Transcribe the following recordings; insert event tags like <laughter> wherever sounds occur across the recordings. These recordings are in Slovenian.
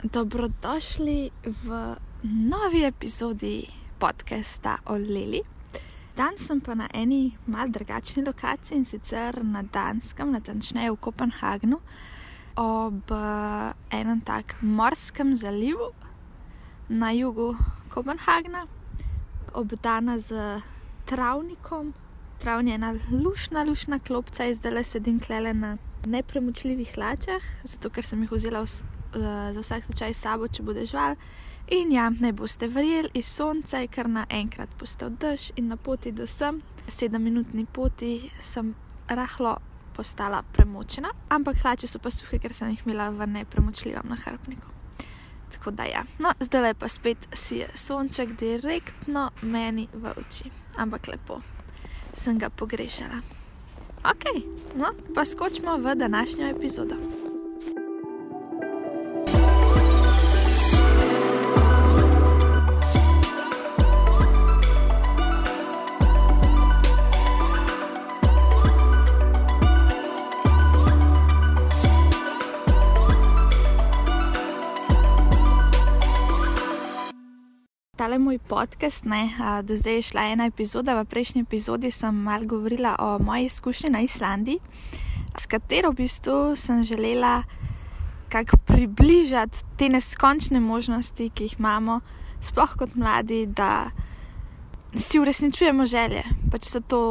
Dobrodošli v novi epizodi podcasta o Lili. Danes sem pa na eni malce drugačni lokaciji in sicer na Danskem, natančneje v Kopenhagnu, ob uh, enem tak morskem zalivu na jugu Kopenhagna, obdana z travnikom. Travni je ena lušna, lušna klopca, zdaj le sedim klele na nepremočljivih lačah, zato ker sem jih vzela vs, uh, za vsak slučaj sabo, če bo dežval. In ja, ne boste verjeli, iz sonca je kar naenkrat postal dež in na poti do sem, sedemminutni poti, sem rahlo postala premočena, ampak hlače so pa suhe, ker sem jih imela v nepremočljivem nahrbniku. Tako da ja, no, zdaj pa spet si je sonček direktno meni v oči, ampak lepo sem ga pogrešala. Ok, no, pa skočimo v današnjo epizodo. Tale moj podcast, ne, a, do zdaj je šla ena epizoda, v prejšnji epizodi sem malo govorila o moji izkušnji na Islandiji, s katero v bistvu sem želela kako približati te neskončne možnosti, ki jih imamo, sploh kot mladi, da si uresničujemo želje. Pa če so to,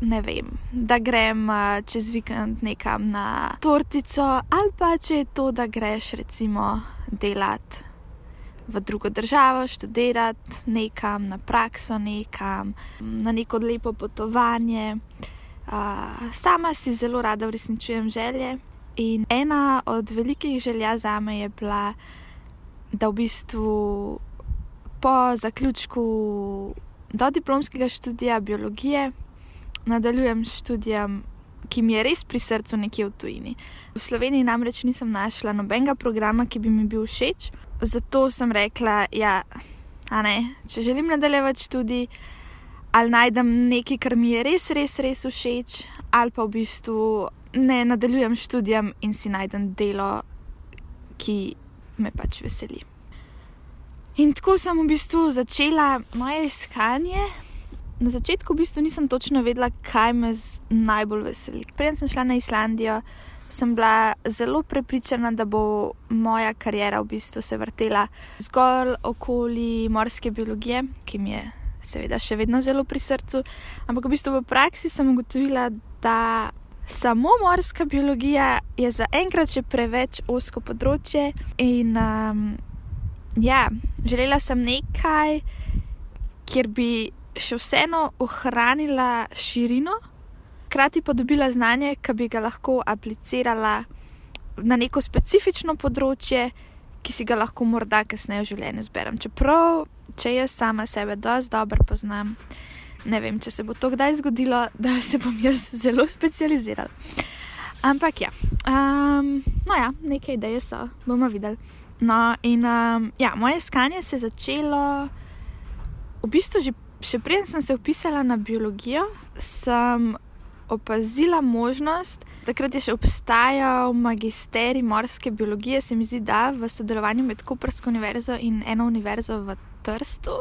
ne vem, da grem čez vikend nekam na tortico, ali pa če je to, da greš recimo delati v drugo državo, študirati nekam, na prakso nekam, na neko lepo potovanje. Uh, sama si zelo rada uresničujem želje. In ena od velikih želja za me je bila, da v bistvu po zaključku do diplomskega študija biologije nadaljujem s študijem, ki mi je res pri srcu nekje v tujini. V Sloveniji namreč nisem našla nobenega programa, ki bi mi bil všeč, zato sem rekla, ja, ne, če želim nadaljevati študij, ali najdem nekaj, kar mi je res, res, res všeč, ali pa v bistvu ne nadaljujem študijem in si najdem delo, ki me pač veseli. In tako sem v bistvu začela moje iskanje. Na začetku v bistvu nisem točno vedela, kaj me najbolj veseli. Preden sem šla na Islandijo, sem bila zelo prepričana, da bo moja karijera v bistvu se vrtela zgolj okoli morske biologije, ki mi je seveda še vedno zelo pri srcu. Ampak v bistvu v praksi sem ugotovila, da samo morska biologija je zaenkrat še preveč osko področje in um, ja, želela sem nekaj, kjer bi še vseeno ohranila širino, hkrati pa dobila znanje, ki bi ga lahko aplicirala na neko specifično področje, ki si ga lahko morda kasneje v življenju zberem. Čeprav, če jaz sama sebe dosti dobro poznam, ne vem, če se bo to kdaj zgodilo, <laughs> da se bom jaz zelo specializirala. Ampak ja, um, no ja, nekaj ideje so, bomo videli. No, in um, ja, moje iskanje se je začelo v bistvu že še preden sem se upisala na biologijo, sem opazila možnost, takrat je še obstajal magisterij morske biologije, se mi zdi, da v sodelovanju med Kopersko univerzo in eno univerzo v Trstu.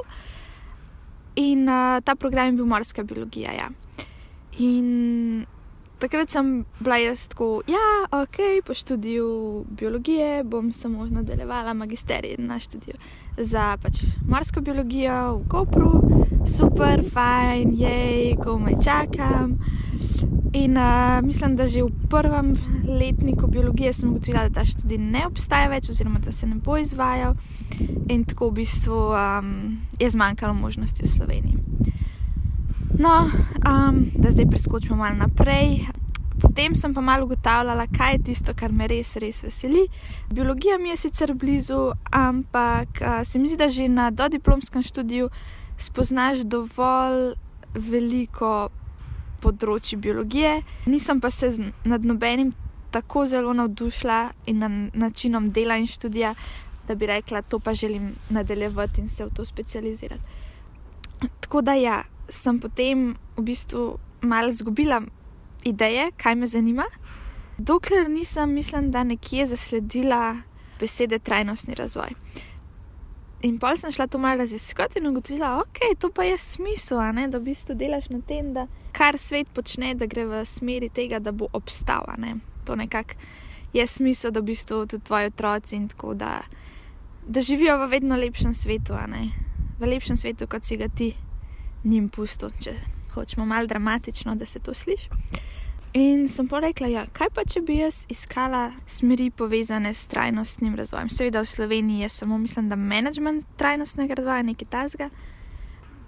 In uh, ta program je bil morska biologija. Ja. In takrat sem bila jaz tako, ja, ok, po študiju biologije bom samo nadaljevala magisterij na študiju za pač morsko biologijo v Kopru, super, fajn, jej, komaj čakam. In uh, mislim, da že v prvem letniku biologije sem ugotovila, da ta študij ne obstaja več, oziroma da se ne bo izvajal, in tako v bistvu um, je zmanjkalo možnosti v Sloveniji. No, um, da zdaj preskočimo malo naprej. Potem sem pa malo ugotavljala, kaj je tisto, kar me res, res veseli. Biologija mi je sicer blizu, ampak uh, se mi zdi, da že na dodiplomskem študiju spoznaš dovolj veliko področji biologije. Nisem pa se nad nobenim tako zelo navdušila in nad načinom dela in študija, da bi rekla, to pa želim nadaljevati in se v to specializirati. Tako da ja sem potem v bistvu malo izgubila ideje, kaj me zanima. Dokler nisem, mislim, da nekje zasledila besede trajnostni razvoj. In pol sem šla to malo raziskati in ugotovila, ok, to pa je smisel, ne, da v bistvu delaš na tem, da kar svet počne, da gre v smeri tega, da bo obstal. Ne. To nekako je smisel, da v bistvu tudi tvoji otroci in tako da, da živijo v vedno lepšem svetu, v lepšem svetu, kot si ga ti njim pusto, če hočemo malo dramatično, da se to sliši. In sem pa rekla, ja, kaj pa če bi jaz iskala smeri povezane s trajnostnim razvojem. Seveda v Sloveniji je samo, mislim, da management trajnostnega razvoja nekaj tasga.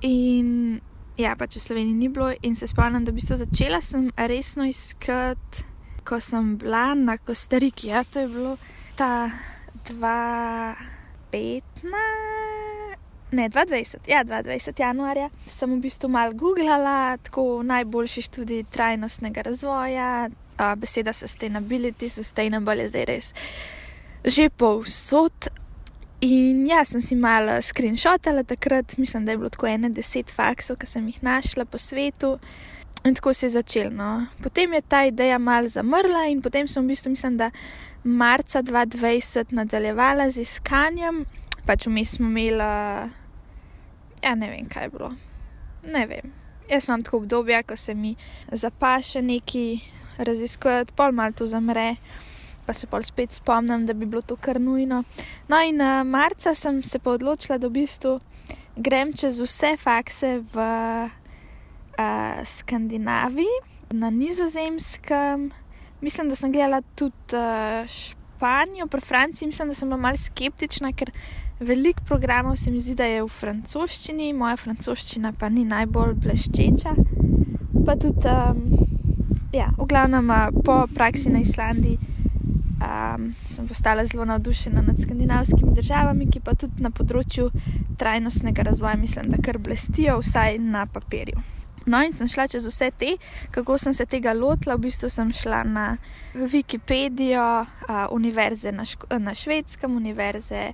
In ja, pač v Sloveniji ni bilo, in se spomnim, da bi to začela sem resno iskati, ko sem bila na Kostariki. Ja, to je bilo ta 2015 ne 22, ja, 22. januarja, sem v bistvu malo googlala, tako najboljši študij trajnostnega razvoja, a, beseda sustainability, sustainable je zdaj res že povsod. In ja, sem si malo screenshotala takrat, mislim, da je bilo tako ene deset faksov, ki sem jih našla po svetu. In tako se je začelo. No. Potem je ta ideja mal zamrla, in potem sem v bistvu, mislim, da marca 2020 nadaljevala z iskanjem. Pač vmes smo imeli ja, ne vem, kaj je bilo. Ne vem. Jaz imam tako obdobje, ko se mi zapaše neki raziskati, pol malo to zamre, pa se pol spet spomnim, da bi bilo to kar nujno. No, in uh, marca sem se pa odločila, da v bistvu grem čez vse fakse v uh, Skandinaviji, na Nizozemskem. Mislim, da sem gledala tudi uh, Španijo, pri Franciji, mislim, da sem bila malce skeptična, ker Veliko programov se mi zdi, da je v francoščini, moja francoščina pa ni najbolj bleščeča. Pa tudi, um, ja, v glavnem po praksi na Islandiji um, sem postala zelo navdušena nad skandinavskimi državami, ki pa tudi na področju trajnostnega razvoja mislim, da kar blestijo, vsaj na papirju. No, in sem šla čez vse te, kako sem se tega lotila. V bistvu sem šla na Wikipedijo, uh, univerze na, na švedskem, univerze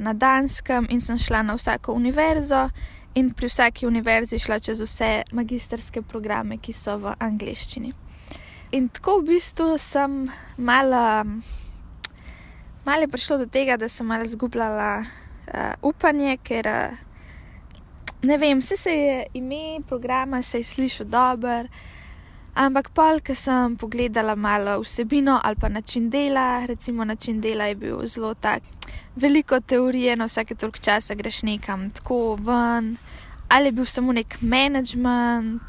na Danskem in sem šla na vsako univerzo, in pri vsaki univerzi šla čez vse magistrske programe, ki so v angleščini. In tako v bistvu sem malo, malo prišla do tega, da sem malo zgubljala uh, upanje, ker uh, ne vem, vse se je ime programa, se je slišal dobro. Ampak, pol, ki sem pogledala malo vsebino ali pa način dela, recimo način dela je bil zelo tak, veliko teorije, na vsake toliko časa greš nekam tako ven, ali je bil samo nek management,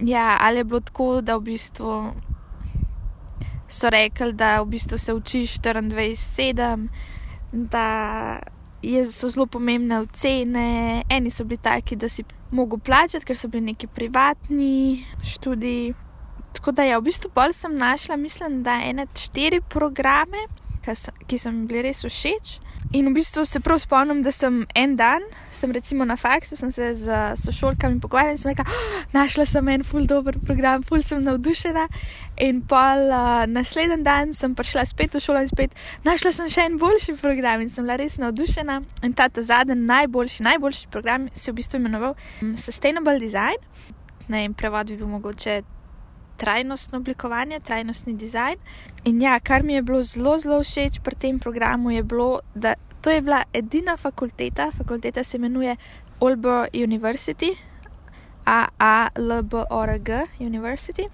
ja, ali je bilo tako, da v bistvu so rekli, da v bistvu se učiš 24-7, da je, so zelo pomembne ocene, eni so bili taki, da si mogel plačati, ker so bili neki privatni študiji. Tako da ja, v bistvu bolj sem našla, mislim, da ene štiri programe, ki so mi bili res všeč. In v bistvu se prav spomnim, da sem en dan, sem recimo na faksu, sem se z sošolkami pogovarjala in sem rekla, oh, našla sem en ful dober program, ful sem navdušena. In pol uh, naslednji dan sem prišla spet v šolo in spet našla sem še en boljši program in sem bila res navdušena. In ta zadnji, najboljši, najboljši program se je v bistvu imenoval um, Sustainable Design. Ne, in prevod bi bil mogoče trajnostno oblikovanje, trajnostni dizajn. In ja, kar mi je bilo zelo, zelo všeč pri tem programu, je bilo, da to je bila edina fakulteta, fakulteta se imenuje Olbo University, AALBORG University.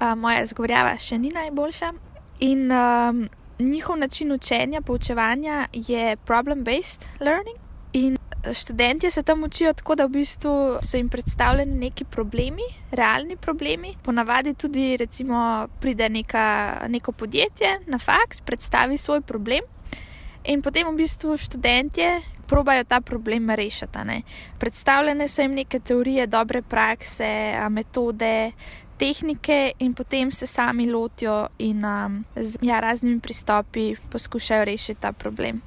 Uh, moja izgovorjava še ni najboljša. In um, njihov način učenja, poučevanja je problem-based learning. In študenti se tam učijo tako, da v bistvu so jim predstavljeni neki problemi, realni problemi. Ponavadi tudi, recimo, pride neka, neko podjetje na faks, predstavi svoj problem. In potem v bistvu študentje probajo ta problem rešiti. Ne. Predstavljene so jim neke teorije, dobre prakse, metode, tehnike, in potem se sami lotijo in um, z ja, raznimi pristopi poskušajo rešiti ta problem.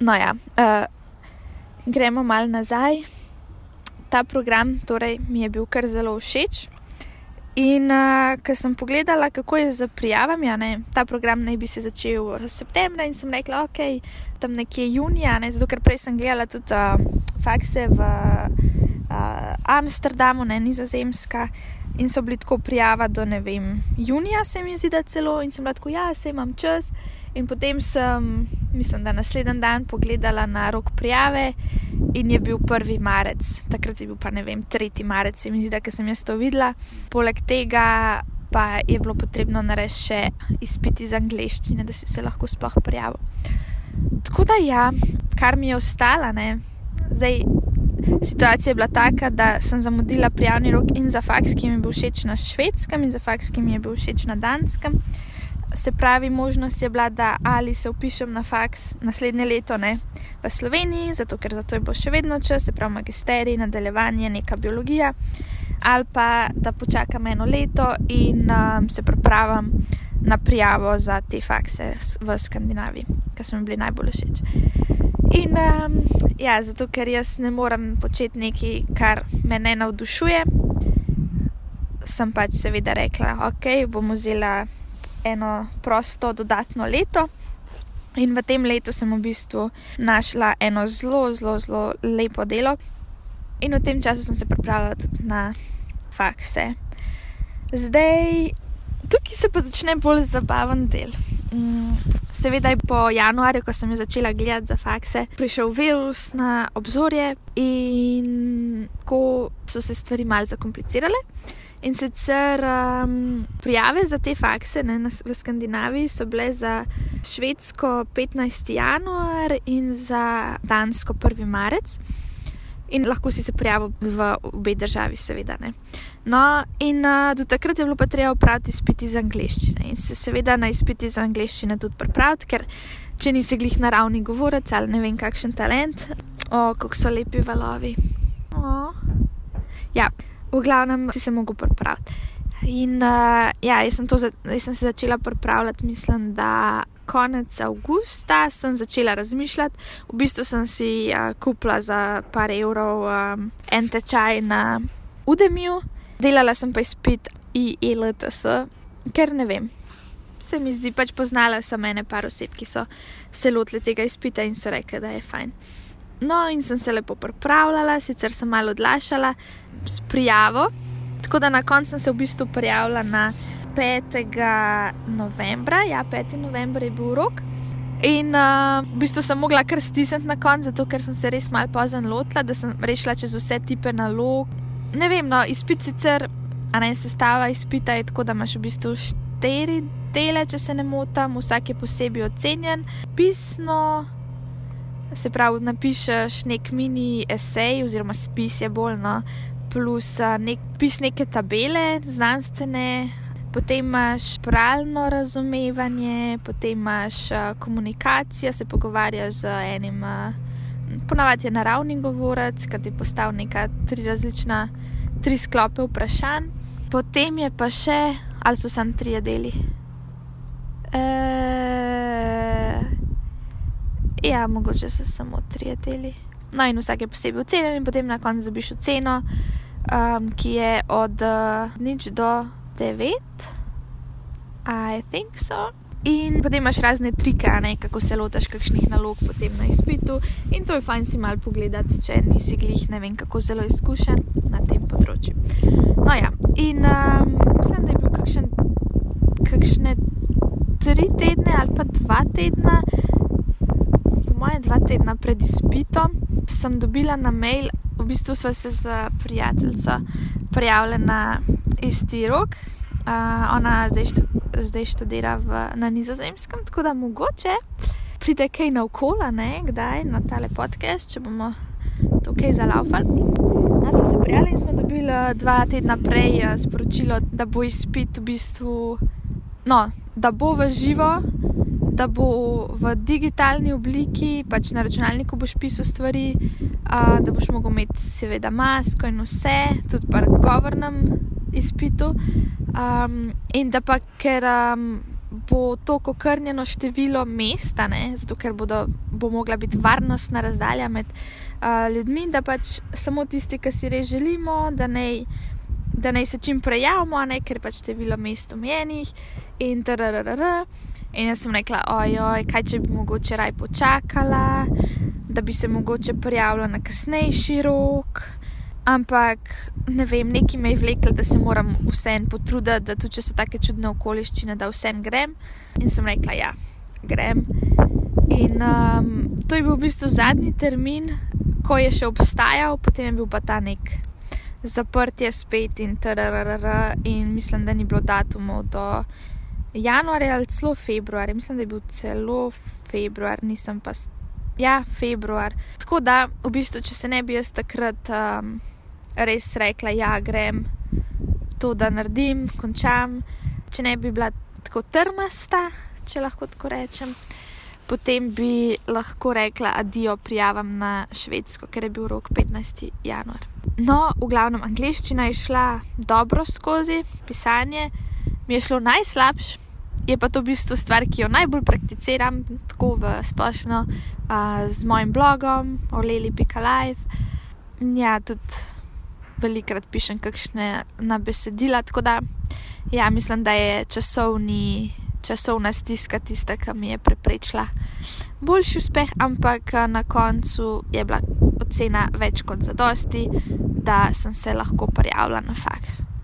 No, ja, uh, gremo malo nazaj. Ta program torej, mi je bil kar zelo všeč. In uh, ko sem pogledala, kako je z prijavami, ne, ta program naj bi se začel v septembru, in sem rekla, ok, tam nekje junija, ne, zato ker prej sem gledala tudi uh, fakse v uh, Amsterdamu, ne nizozemska. In so bili tako prijava do ne vem, junija, se mi zdi, da celo in sem bila tako, ja, se imam čas. In potem sem, mislim, da naslednji dan pogledala na rok prijave in je bil 1. marec, takrat je bil pa ne vem, 3. marec, se mi zdi, da sem jaz to videla. Poleg tega pa je bilo potrebno narediti še izpit iz angleščine, da si se lahko sploh prijavil. Tako da ja, kar mi je ostalo, ne. Zdaj, situacija je bila taka, da sem zamudila prijavni rok in za faks, ki mi je bil všeč na švedskem, in za faks, ki mi je bil všeč na danskem. Se pravi, možnost je bila, da ali se upišem na faks naslednje leto ne, v Sloveniji, zato ker za to je bo še vedno čas, se pravi, magisterij, nadaljevanje, neka biologija, ali pa da počakam eno leto in um, se pripravim na prijavo za te fakse v Skandinaviji, ki so mi bili najbolj všeč. In um, ja, zato ker jaz ne morem početi nekaj, kar me ne navdušuje, sem pač seveda rekla, ok, bom vzela eno prosto dodatno leto. In v tem letu sem v bistvu našla eno zelo, zelo, zelo lepo delo, in v tem času sem se pripravila tudi na fakse. Zdaj, tukaj se pa začne bolj zabaven del. Mm, seveda je po januarju, ko sem začela gledati za fakse, prišel virus na obzorje in ko so se stvari malce zakomplicirale. In sicer um, prijave za te fakse ne, v Skandinaviji so bile za Švedsko 15. januar in za Dansko 1. marec in lahko si se prijavil v obe državi, seveda. Ne. No, in uh, do takrat je bilo pa treba opraviti izpit iz angleščine in se seveda na izpit iz angleščine tudi pripraviti, ker če nisi glih naravni govorec ali ne vem kakšen talent, o, kako so lepi valovi. O. Ja, v glavnem si se mogel pripraviti. In uh, ja, jaz sem, za, jaz sem se začela pripravljati, mislim, da konec avgusta sem začela razmišljati. V bistvu sem si uh, kupila za par evrov um, en tečaj na Udemiju, delala sem pa izpit IELTS, ker ne vem. Se mi zdi, pač poznala sem ene par oseb, ki so se lotile tega izpita in so rekli, da je fajn. No, in sem se lepo pripravljala, sicer sem malo odlašala s prijavo, tako da na koncu sem se v bistvu prijavila na 5. novembra, ja, 5. novembra je bil rok. In uh, v bistvu sem mogla kar stisniti na koncu, zato ker sem se res malo pozno lotila, da sem rešila čez vse tipe nalog. Ne vem, no, izpit sicer, a ne sestava izpita je tako, da imaš v bistvu štiri dele, če se ne motim, vsak je posebej ocenjen. Pisno, se pravi, napišeš nek mini esej, oziroma spis je bolj, no, plus uh, nek, pis neke tabele, znanstvene potem imaš pravno razumevanje, potem imaš uh, komunikacijo, se pogovarjaš z enim, uh, ponavadi je naravni govorec, ki ti postavi neka tri različna, tri sklope vprašanj. Potem je pa še, ali so samo tri deli. E, ja, mogoče so samo tri deli. No, in vsak je posebej ocenjen, in potem na koncu dobiš oceno, um, ki je od uh, nič do 9, I think so. In potem imaš razne trike, ne, kako se lotiš kakšnih nalog potem na izpitu. In to je fajn si mal pogledati, če nisi glih ne vem kako zelo izkušen na tem področju. No ja, in um, mislim, da je bil kakšen, kakšne tri tedne ali pa dva tedna, moje dva tedna pred izpitom, sem dobila na mail, v bistvu sva se z prijateljico prijavila na isti rok. Uh, ona zdaj, štud, zdaj študira v, na nizozemskem, tako da mogoče pride kaj na okola, ne kdaj na tale podcast, če bomo tukaj zalaufali. Nas smo se prijavili in smo dobili dva tedna prej sporočilo, da bo izpit v bistvu, no, da bo v živo, da bo v digitalni obliki, pač na računalniku boš pisal stvari, da boš mogel imeti seveda masko in vse, tudi pa govornem izpitu. Um, in da pa ker um, bo to okrnjeno število mesta, ne, zato ker bodo, bo mogla biti varnostna razdalja med uh, ljudmi, da pač samo tisti, ki si res želimo, da naj, da naj se čim prej javimo, ne, ker pač število mest omenjenih in trrrr. In jaz sem rekla, ojoj, kaj če bi mogoče raj počakala, da bi se mogoče prijavila na kasnejši rok. Ampak ne vem, neki me je vlekel, da se moram vsem potruditi, da tudi če so tako čudne okoliščine, da vsem grem. In sem rekla, ja, grem. In um, to je bil v bistvu zadnji termin, ko je še obstajal, potem je bil pa ta nek zaprtje spet in trrr. In mislim, da ni bilo datumov do januarja ali celo februarja. Mislim, da je bil celo februar, nisem pa. Ja, februar. Tako da, v bistvu, če se ne bi jaz takrat um, res rekla, ja, grem to, da naredim, končam, če ne bi bila tako trmasta, če lahko tako rečem, potem bi lahko rekla adijo prijavam na švedsko, ker je bil rok 15. januar. No, v glavnem, angliščina je šla dobro skozi pisanje, mi je šlo najslabše. Je pa to v bistvu stvar, ki jo najbolj prakticiram, tako v splošno uh, z mojim blogom, oleli.live. Ja, tudi velikrat pišem kakšne na besedila, tako da ja, mislim, da je časovni, časovna stiska tista, ki mi je preprečila boljši uspeh, ampak na koncu je bila ocena več kot zadosti, da sem se lahko prijavila na faks.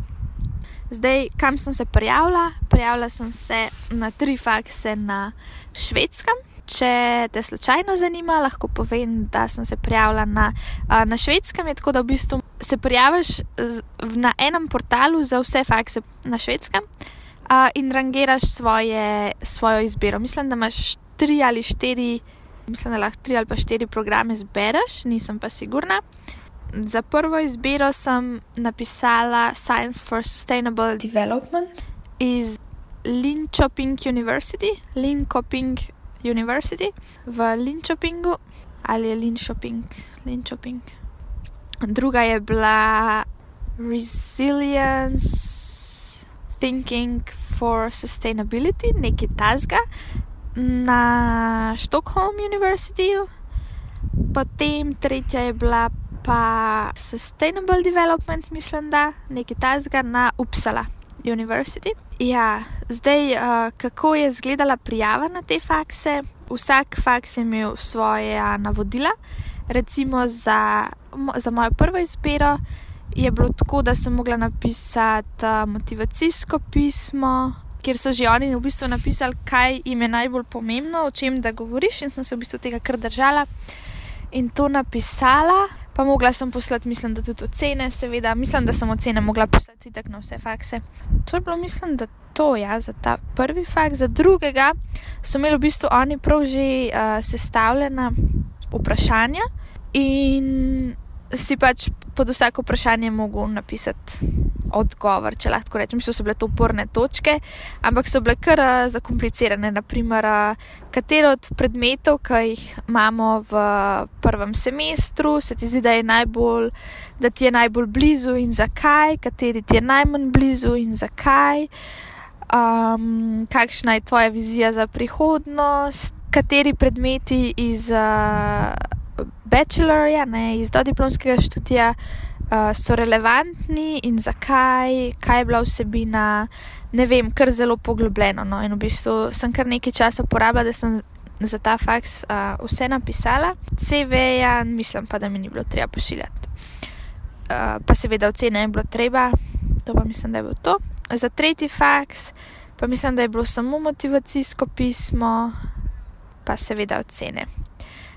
Zdaj, kam sem se prijavila? Prijavila sem se na tri fakse na švedskem. Če te slučajno zanima, lahko povem, da sem se prijavila na, na švedskem. Je tako, da v bistvu se prijaviš na enem portalu za vse fakse na švedskem in rangiraš svoje, svojo izbiro. Mislim, da imaš tri ali štiri, mislim, da lahko tri ali pa štiri programe zbereš, nisem pa sigurna. Za prvo izbiro sem napisala Science for Sustainable Development iz Linköping University, Linköping University v Linköpingu ali je Linköping, Linköping. Druga je bila Resilience Thinking for Sustainability, nekaj tasga na Stockholm University. Potem tretja je bila pa Sustainable Development, mislim, da nekaj tasga na Uppsala University. Ja, zdaj, uh, kako je izgledala prijava na te fakse? Vsak faks je imel svoje navodila. Recimo za, za mojo prvo izbiro je bilo tako, da sem mogla napisati uh, motivacijsko pismo, kjer so že oni v bistvu napisali, kaj jim je najbolj pomembno, o čem da govoriš, in sem se v bistvu tega kar držala in to napisala pa mogla sem poslati, mislim, da tudi ocene, seveda, mislim, da sem ocene mogla poslati tako na vse fakse. To je bilo, mislim, da to je ja, za ta prvi faks, za drugega so imeli v bistvu oni prav že uh, sestavljena vprašanja in si pač pod vsako vprašanje mogel napisati odgovor, če lahko rečem. Mislim, so bile to uporne točke, ampak so bile kar uh, zakomplicirane. Naprimer, uh, katero od predmetov, ki jih imamo v prvem semestru, se ti zdi, da, najbolj, da ti je najbolj blizu in zakaj, kateri ti je najmanj blizu in zakaj. Um, kakšna je tvoja vizija za prihodnost, kateri predmeti iz uh, bachelorja, ne, iz dodiplomskega študija, uh, so relevantni in zakaj, kaj je bila vsebina, ne vem, kar zelo poglobljeno. No? In v bistvu sem kar nekaj časa porabila, da sem za ta faks uh, vse napisala, CV-ja, mislim pa, da mi ni bilo treba pošiljati. Uh, pa seveda ocene je bilo treba, to pa mislim, da je bilo to. Za tretji faks pa mislim, da je bilo samo motivacijsko pismo, pa seveda ocene.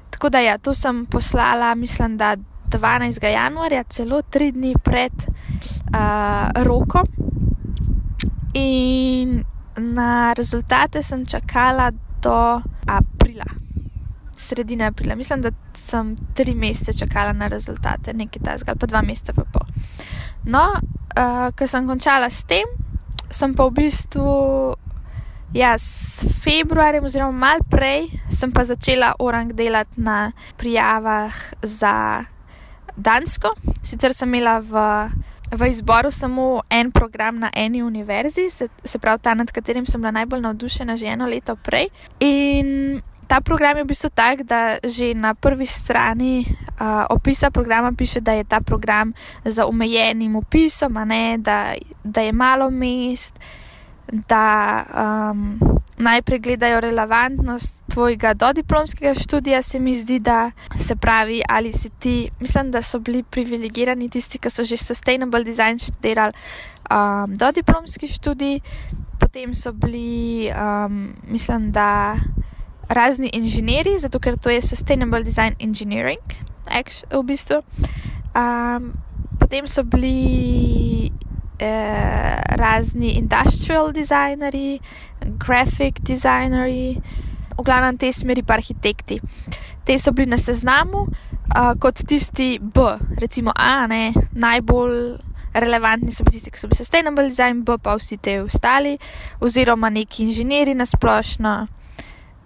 Tako da ja, to sem poslala, mislim, da 12. januarja, celo tri dni pred uh, rokom. In na rezultate sem čakala do aprila, sredine aprila. Mislim, da sem tri mesece čakala na rezultate, nekaj tasga, ali pa dva meseca pa pol. No, uh, ko sem končala s tem, sem pa v bistvu. Ja, s februarjem, oziroma malo prej, sem pa začela orang delati na prijavah za Dansko. Sicer sem imela v, v izboru samo en program na eni univerzi, se, se pravi ta, nad katerim sem bila najbolj navdušena že eno leto prej. In ta program je v bistvu tak, da že na prvi strani uh, opisa programa piše, da je ta program za omejenim opisom, ne, da, da je malo mest, da. Um, najprej gledajo relevantnost tvojega dodiplomskega študija, se mi zdi, da se pravi, ali si ti, mislim, da so bili privilegirani tisti, ki so že sustainable design študirali um, dodiplomski študij, potem so bili, um, mislim, da razni inženirji, zato ker to je Sustainable Design Engineering, v bistvu. Um, potem so bili eh, razni industrial designerji, graphic designerji, v glavnem te smeri pa arhitekti. Te so bili na seznamu uh, kot tisti B, recimo A, ne, najbolj relevantni so bili tisti, ki so bili sustainable design, B pa vsi te ostali, oziroma neki inženirji na splošno,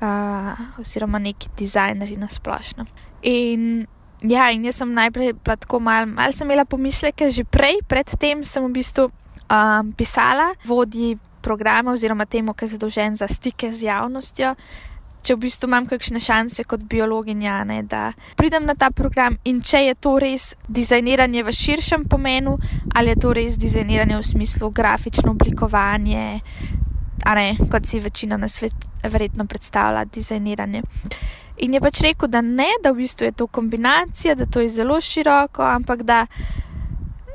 uh, oziroma neki dizajnerji na splošno. In ja, in jaz sem najprej tako mal, mal sem imela pomisleke že prej, predtem sem v bistvu um, pisala vodji programa oziroma temu, ki je zadolžen za stike z javnostjo če v bistvu imam kakšne šanse kot biologinja, ne, da pridem na ta program in če je to res dizajniranje v širšem pomenu ali je to res dizajniranje v smislu grafično oblikovanje, a ne kot si večina nas verjetno predstavlja dizajniranje. In je pač rekel, da ne, da v bistvu je to kombinacija, da to je zelo široko, ampak da.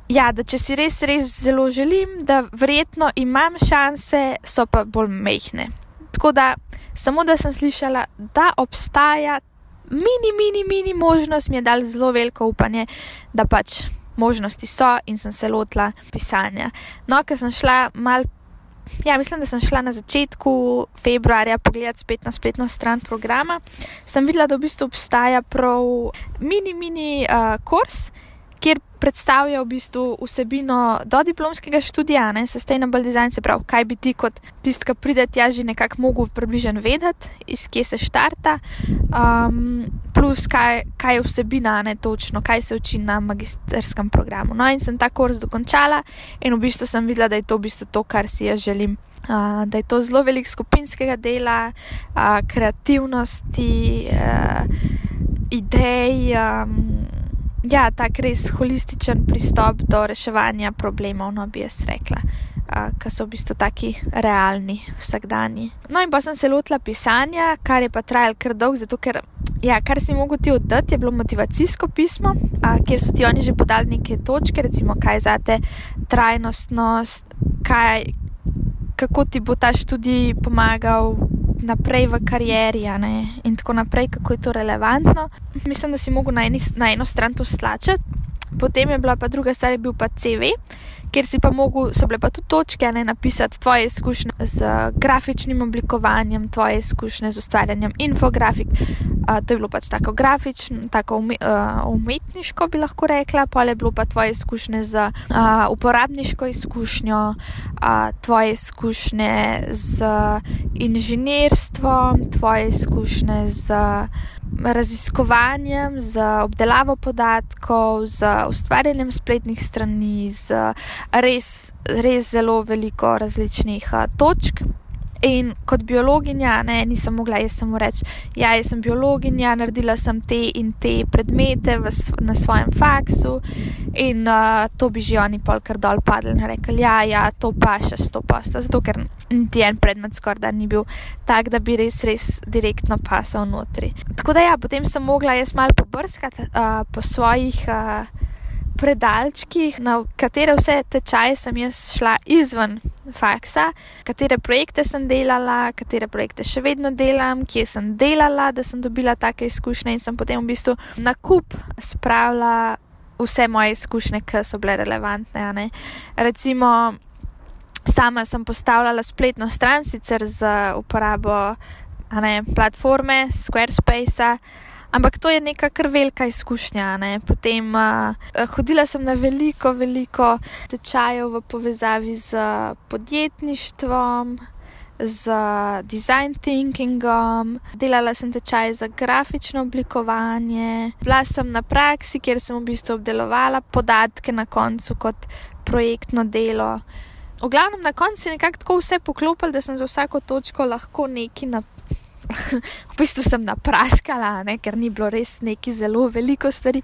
Ja, da če si res, res zelo želim, da verjetno imam šanse, so pa bolj mehne. Tako da samo da sem slišala, da obstaja mini, mini, mini možnost, mi je dal zelo veliko upanje, da pač možnosti so in sem se lotila pisanja. No, ker sem šla mal. Ja, mislim, da sem šla na začetku februarja pogledati spet na spletno stran programa. Sem videla, da v bistvu obstaja prav mini, mini uh, kurs, kjer predstavlja v bistvu vsebino do diplomskega študija, ne, sustainable design, se pravi, kaj bi ti kot tisti, ki pride tja, že nekako mogel približno vedeti, iz kje se štarta, um, plus kaj, kaj je vsebina, ne točno, kaj se uči na magisterskem programu. No, in sem ta kurs dokončala in v bistvu sem videla, da je to v bistvu to, kar si jaz želim. Uh, da je to zelo velik skupinskega dela, uh, kreativnosti, uh, idej. Um, ja, tak res holističen pristop do reševanja problemov, no bi jaz rekla, uh, ki so v bistvu taki realni, vsakdani. No, in pa sem se lotila pisanja, kar je pa trajalo kar dolgo, zato ker. Ja, kar si mogel ti oddati, je bilo motivacijsko pismo, a, kjer so ti oni že podali neke točke, recimo, kaj za te trajnostnost, kaj, kako ti bo ta študij pomagal naprej v karieri in tako naprej, kako je to relevantno. Mislim, da si mogel na, na eno stran to slačati, potem je bila pa druga stvar, je bil pa CV, kjer si pa mogel, so bile pa tudi točke, ne napisati tvoje izkušnje z grafičnim oblikovanjem, tvoje izkušnje z ustvarjanjem infografik. Uh, to je bilo pač tako grafično, tako ume, uh, umetniško, bi lahko rekla, pa je bilo pa tvoje izkušnje z uh, uporabniško izkušnjo, uh, tvoje izkušnje z inženirstvom, tvoje izkušnje z raziskovanjem, z obdelavo podatkov, z ustvarjanjem spletnih strani, z res, res zelo veliko različnih uh, točk. In kot biologinja, ne, nisem mogla jaz samo reči, ja, jaz sem biologinja, naredila sem te in te predmete v, na svojem faksu, in uh, to bi že oni polkar dol padli in rekli, ja, ja, to pa še sto posta, zato ker niti en predmet skoraj da ni bil tak, da bi res, res direktno pasal notri. Tako da ja, potem sem mogla jaz malo pobrskati uh, po svojih. Uh, predalčkih, na katere vse tečaje sem jaz šla izven faksa, katere projekte sem delala, katere projekte še vedno delam, kje sem delala, da sem dobila take izkušnje in sem potem v bistvu na kup spravila vse moje izkušnje, ki so bile relevantne. Recimo, sama sem postavljala spletno stran, sicer z uporabo ne, platforme Squarespace. Ampak to je neka kar velika izkušnja. Ne? Potem uh, hodila sem na veliko, veliko tečajev v povezavi z podjetništvom, z design thinkingom, delala sem tečaj za grafično oblikovanje, bila sem na praksi, kjer sem v bistvu obdelovala podatke na koncu kot projektno delo. V glavnem na koncu je nekako tako vse poklopilo, da sem za vsako točko lahko nekaj napisala. <laughs> v bistvu sem napraskala, ne, ker ni bilo res neki zelo veliko stvari.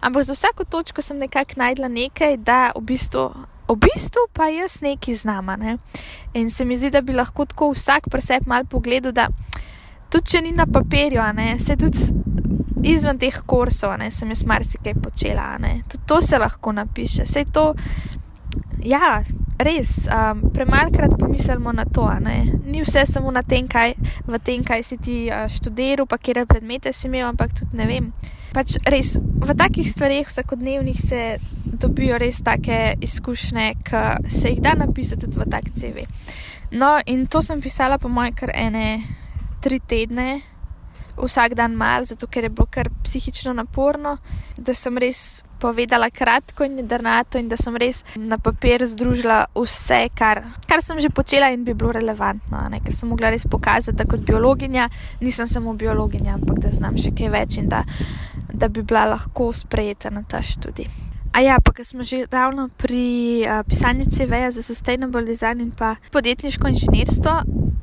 Ampak za vsako točko sem nekako najdla nekaj, da v bistvu, v bistvu pa jaz nekaj znam. Ne. In se mi zdi, da bi lahko tako vsak preseb mal pogledal, da tudi če ni na papirju, ne, se tudi izven teh kursov, ne, sem jaz marsikaj počela. Tudi to se lahko napiše. Sej to, ja, res, um, premalkrat pomislimo na to. Ni vse samo na tem, kaj, tem, kaj si ti uh, študiral, pa kje predmete si imel, ampak tudi ne vem. Pač res v takih stvarih, vsakodnevnih, se dobijo res take izkušnje, ki se jih da napisati tudi v tak CV. No, in to sem pisala, po mojem, kar ene tri tedne, vsak dan mal, zato ker je bilo kar psihično naporno, da sem res povedala kratko in jedrnato in da sem res na papir združila vse, kar, kar sem že počela in bi bilo relevantno. Ne? Ker sem mogla res pokazati, da kot biologinja nisem samo biologinja, ampak da znam še kaj več in da, da bi bila lahko sprejeta na ta študij. A ja, pa ker smo že ravno pri uh, pisanju CV-ja za sustainable design in pa podjetniško inženirstvo,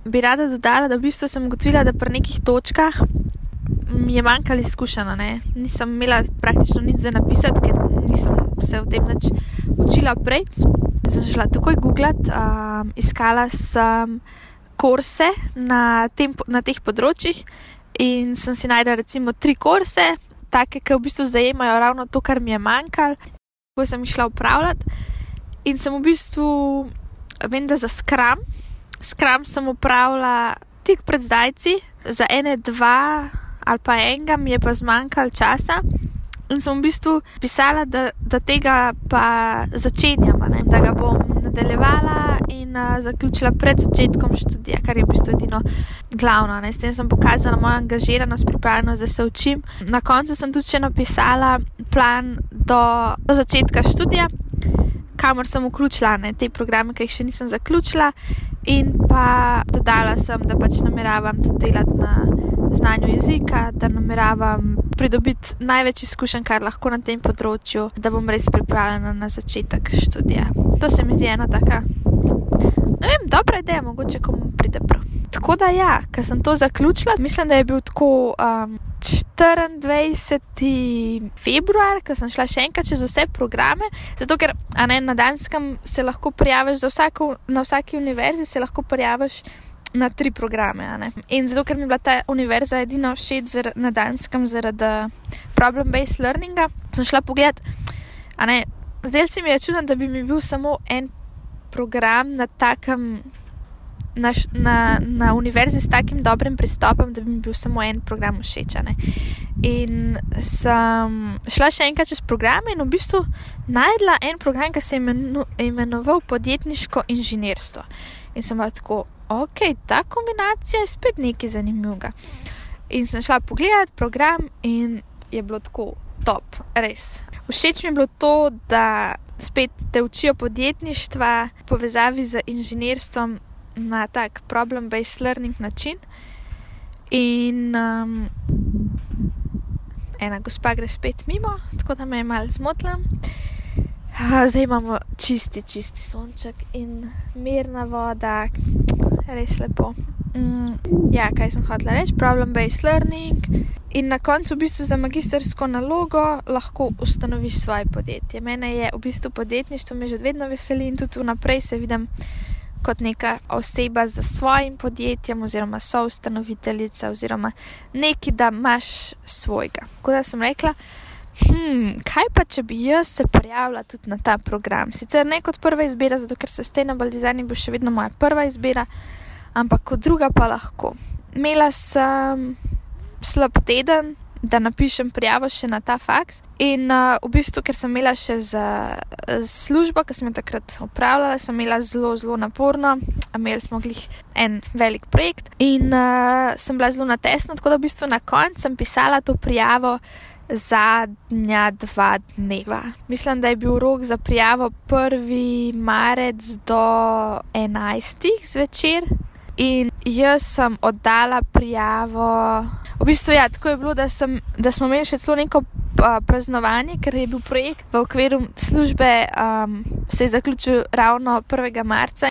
bi rada dodala, da v bistvu sem ugotovila, da pri nekih točkah mi je manjkalo izkušeno. Nisem imela praktično nič za napisati, ker nisem se o tem več učila prej. Sem šla takoj googlati, um, iskala sem kurse na, tem, na teh področjih in sem si najdela recimo tri kurse, take, ki v bistvu zajemajo ravno to, kar mi je manjkalo, ko sem jih šla upravljati. In sem v bistvu, vem, da za skram, skram sem upravljala tik pred zdajci, za ene, dva ali pa enega, mi je pa zmanjkalo časa. In sem v bistvu pisala, da, da tega pa začenjam, ne? da ga bom nadaljevala in uh, zaključila pred začetkom študija, kar je v bistvu edino glavno. Ne? S tem sem pokazala mojo angažiranost, pripravljenost, da se učim. Na koncu sem tudi še napisala plan do, do začetka študija, kamor sem vključila ne? te programe, ki jih še nisem zaključila, in pa dodala sem, da pač nameravam tudi delati na znanju jezika, da nameravam pridobiti največ izkušenj, kar lahko na tem področju, da bom res pripravljena na začetek študija. To se mi zdi ena taka, ne vem, dobra ideja, mogoče komu pride prav. Tako da ja, ker sem to zaključila, mislim, da je bil tako. Um, 24. februar, ko sem šla še enkrat čez vse programe, zato ker ne, na Danskem se lahko prijaviš, vsako, na vsaki univerzi se lahko prijaviš na tri programe. In zato, ker mi je bila ta univerza edina všeč na Danskem zaradi problem-based learninga, sem šla pogledat. Zdaj se mi je čudno, da bi mi bil samo en program na takem. Na, na, na univerzi s takim dobrim pristopom, da bi mi bil samo en program všeč. In sem šla še enkrat čez programe in v bistvu najdla en program, ki se je imenoval Podjetniško inženirstvo. In sem tako, ok, ta kombinacija je spet nekaj zanimivega. In sem šla pogledat program in je bilo tako top, res. Všeč mi je bilo to, da spet te učijo podjetništva, povezavi z inženirstvom na tak problem-based learning način. In um, ena gospa gre spet mimo, tako da me je malo zmotila. Zdaj imamo čisti, čisti sonček in mirna voda, res lepo. Mm, ja, kaj sem hotela reči, problem-based learning. In na koncu, v bistvu, za magistrsko nalogo lahko ustanoviš svoje podjetje. Mene je v bistvu podjetništvo, že vedno veseli in tudi vnaprej se vidim kot neka oseba za svojim podjetjem, oziroma so ustanoviteljica, oziroma neki, da imaš svojega. Kot da sem rekla. Hmm, kaj pa, če bi jaz se prijavila tudi na ta program? Sicer ne kot prva izbira, zato ker sustainable design bo še vedno moja prva izbira, ampak kot druga pa lahko. Imela sem slab teden, da napišem prijavo še na ta faks. In uh, v bistvu, ker sem imela še za, službo, ki sem jo takrat upravljala, sem imela zelo, zelo naporno, imeli smo glih en velik projekt in uh, sem bila zelo natesna, tako da v bistvu na koncu sem pisala to prijavo zadnja dva dneva. Mislim, da je bil rok za prijavo 1. marec do 11. zvečer. In jaz sem oddala prijavo. V bistvu, ja, tako je bilo, da, sem, da smo imeli še celo neko uh, praznovanje, ker je bil projekt v okviru službe, um, se je zaključil ravno 1. marca.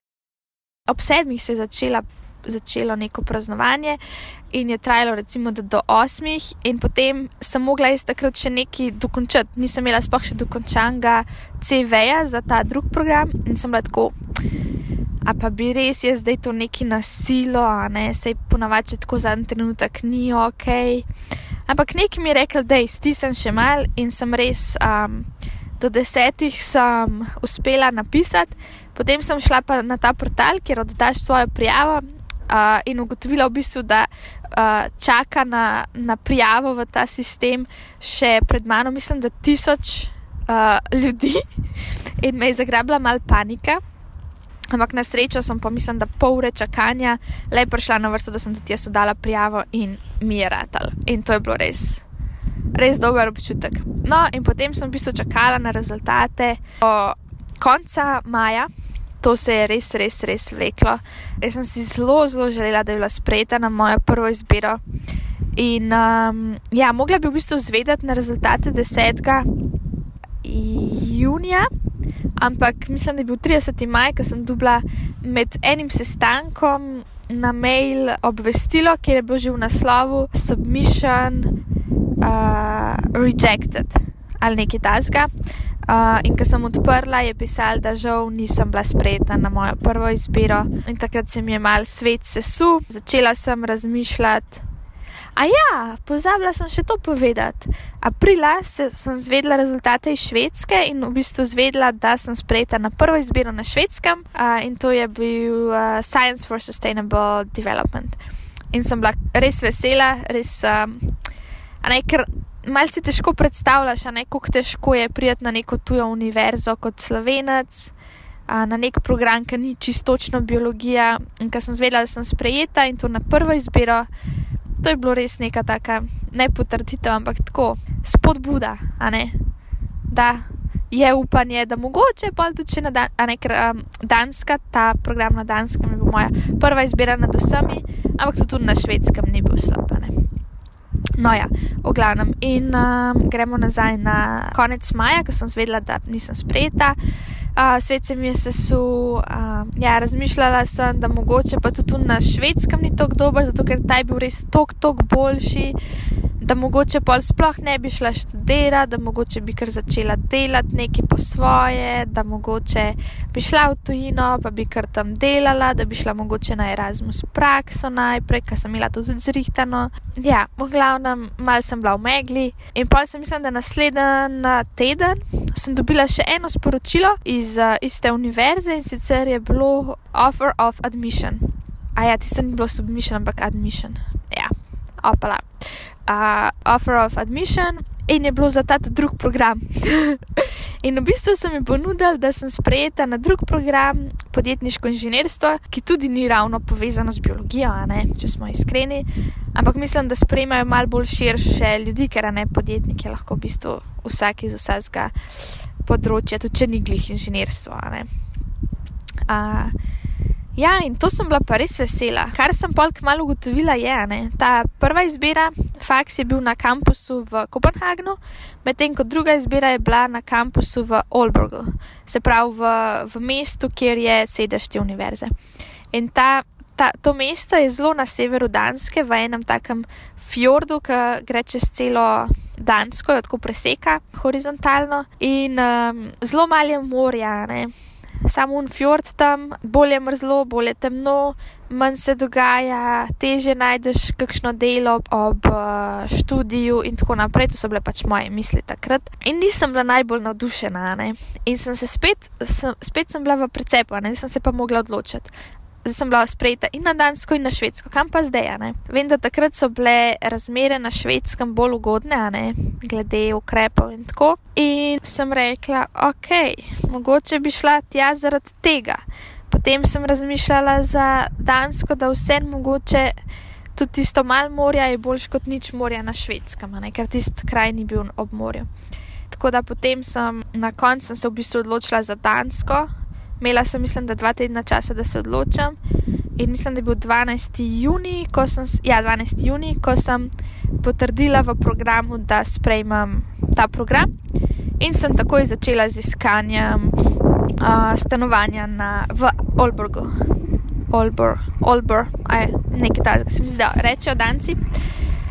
Ob sedmih se je začela, začelo neko praznovanje in je trajalo recimo do osmih, in potem sem mogla jaz takrat še nekaj dokončati. Nisem imela sploh še dokončanega CV-ja za ta drugi program in sem bila tako. A pa bi res jaz zdaj to neki nasilo, a ne se ponavadi, če tako zadnji trenutek ni ok. Ampak nekaj mi je rekel, da je stisnjen še mal in sem res um, do desetih sem uspela napisati, Potem sem šla pa na ta portal, kjer oddaš svojo prijavo uh, in ugotovila v bistvu, da uh, čaka na, na prijavo v ta sistem še pred mano, mislim, da tisoč uh, ljudi in me je zagrabila mal panika. Ampak na srečo sem pa, mislim, da pol ure čakanja, le prišla na vrsto, da sem tudi jaz oddala prijavo in mi je ratal. In to je bilo res, res dober občutek. No, in potem sem v bistvu čakala na rezultate do konca maja. To se je res, res, res vleklo. Jaz sem si zelo, zelo želela, da bi bila sprejeta na mojo prvo izbiro. In um, ja, mogla bi v bistvu zvedeti na rezultate 10. junija, ampak mislim, da je bil 30. maj, ko sem dobila med enim sestankom na mail obvestilo, kjer je bilo že v naslovu Submission uh, Rejected ali nekaj tasga. Uh, in ko sem odprla, je pisalo, da žal nisem bila sprejeta na mojo prvo izbiro. In takrat se mi je mal svet sesul, začela sem razmišljati, A ja, pozabila sem še to povedati. Aprila se, sem zvedla rezultate iz Švedske in v bistvu zvedla, da sem sprejeta na prvo izbiro na švedskem uh, in to je bil uh, Science for Sustainable Development. In sem bila res vesela, res. Um, ne, ker malce težko predstavljaš, kako težko je prijeti na neko tujo univerzo kot slovenec. Na nek program, ki ni čistočno biologija, in ko sem zvedela, da sem sprejeta in to na prvo izbiro, to je bilo res neka taka, ne potrditev, ampak tako spodbuda, da je upanje, da mogoče pa tudi na dan, ne, ker, um, Danska, ta program na Danskem je bil moja prva izbira nad vsemi, ampak tudi na švedskem ni bil slab. No, ja, v glavnem. In um, gremo nazaj na konec maja, ko sem zvedela, da nisem sprejeta. Uh, svet se mi je sesul, uh, ja, razmišljala sem, da mogoče pa tudi na švedskem ni tako dober, zato ker ta je bil res tok, tok boljši, da mogoče pa sploh ne bi šla študirati, da mogoče bi kar začela delati nekaj po svoje, da mogoče bi šla v tujino, pa bi kar tam delala, da bi šla mogoče na Erasmus prakso najprej, ker sem imela to tudi zrihtano. Ja, v glavnem, mal sem bila v megli in pa sem mislila, da naslednji teden sem dobila še eno sporočilo iz uh, iste univerze in sicer je bilo offer of admission. A ja, tisto ni bilo submission, ampak admission. Ja, opala. Uh, offer of admission in je bilo za ta drug program. in v bistvu sem jim ponudil, da sem sprejeta na drug program, podjetniško inženirstvo, ki tudi ni ravno povezano z biologijo, ne, če smo iskreni. Ampak mislim, da sprejemajo malo bolj širše ljudi, ker ne podjetniki, lahko v bistvu vsak iz vsega področja, tudi če ni glih inženirstvo. Uh, ja, in to sem bila pa res vesela. Kar sem polk malo ugotovila, je, da ta prva izbira, faks, je bil na kampusu v Kopenhagnu, medtem ko druga izbira je bila na kampusu v Olbergu, se pravi v, v mestu, kjer je sedež te univerze. In ta ta, to mesto je zelo na severu Danske, v enem takem fjordu, ki gre čez celo Dansko, jo tako preseka horizontalno in um, zelo malo je morja. Samo un fjord tam, bolje mrzlo, bolje temno, manj se dogaja, teže najdeš kakšno delo ob uh, študiju in tako naprej. To so bile pač moje misli takrat. In nisem bila najbolj navdušena. Ne? In sem se spet, sem, spet sem bila v precepu, nisem se pa mogla odločiti da sem bila sprejeta in na Dansko, in na Švedsko, kam pa zdaj. Ne? Vem, da takrat so bile razmere na Švedskem bolj ugodne, ne? glede ukrepov in tako. In sem rekla, ok, mogoče bi šla tja zaradi tega. Potem sem razmišljala za Dansko, da vse mogoče. Tudi tisto malo morja je boljš kot nič morja na švedskem, ker tisti kraj ni bil ob morju. Tako da potem sem na koncu se v bistvu odločila za Dansko, Imela sem, mislim, da dva tedna časa, da se odločam. In mislim, da je bil 12. juni, ko sem, ja, 12. juni, ko sem potrdila v programu, da sprejmem ta program. In sem takoj začela z iskanjem uh, stanovanja na, v Olborgu. Olbor, Olbor, aj nekaj takega, se mi zdi, da rečejo Danci.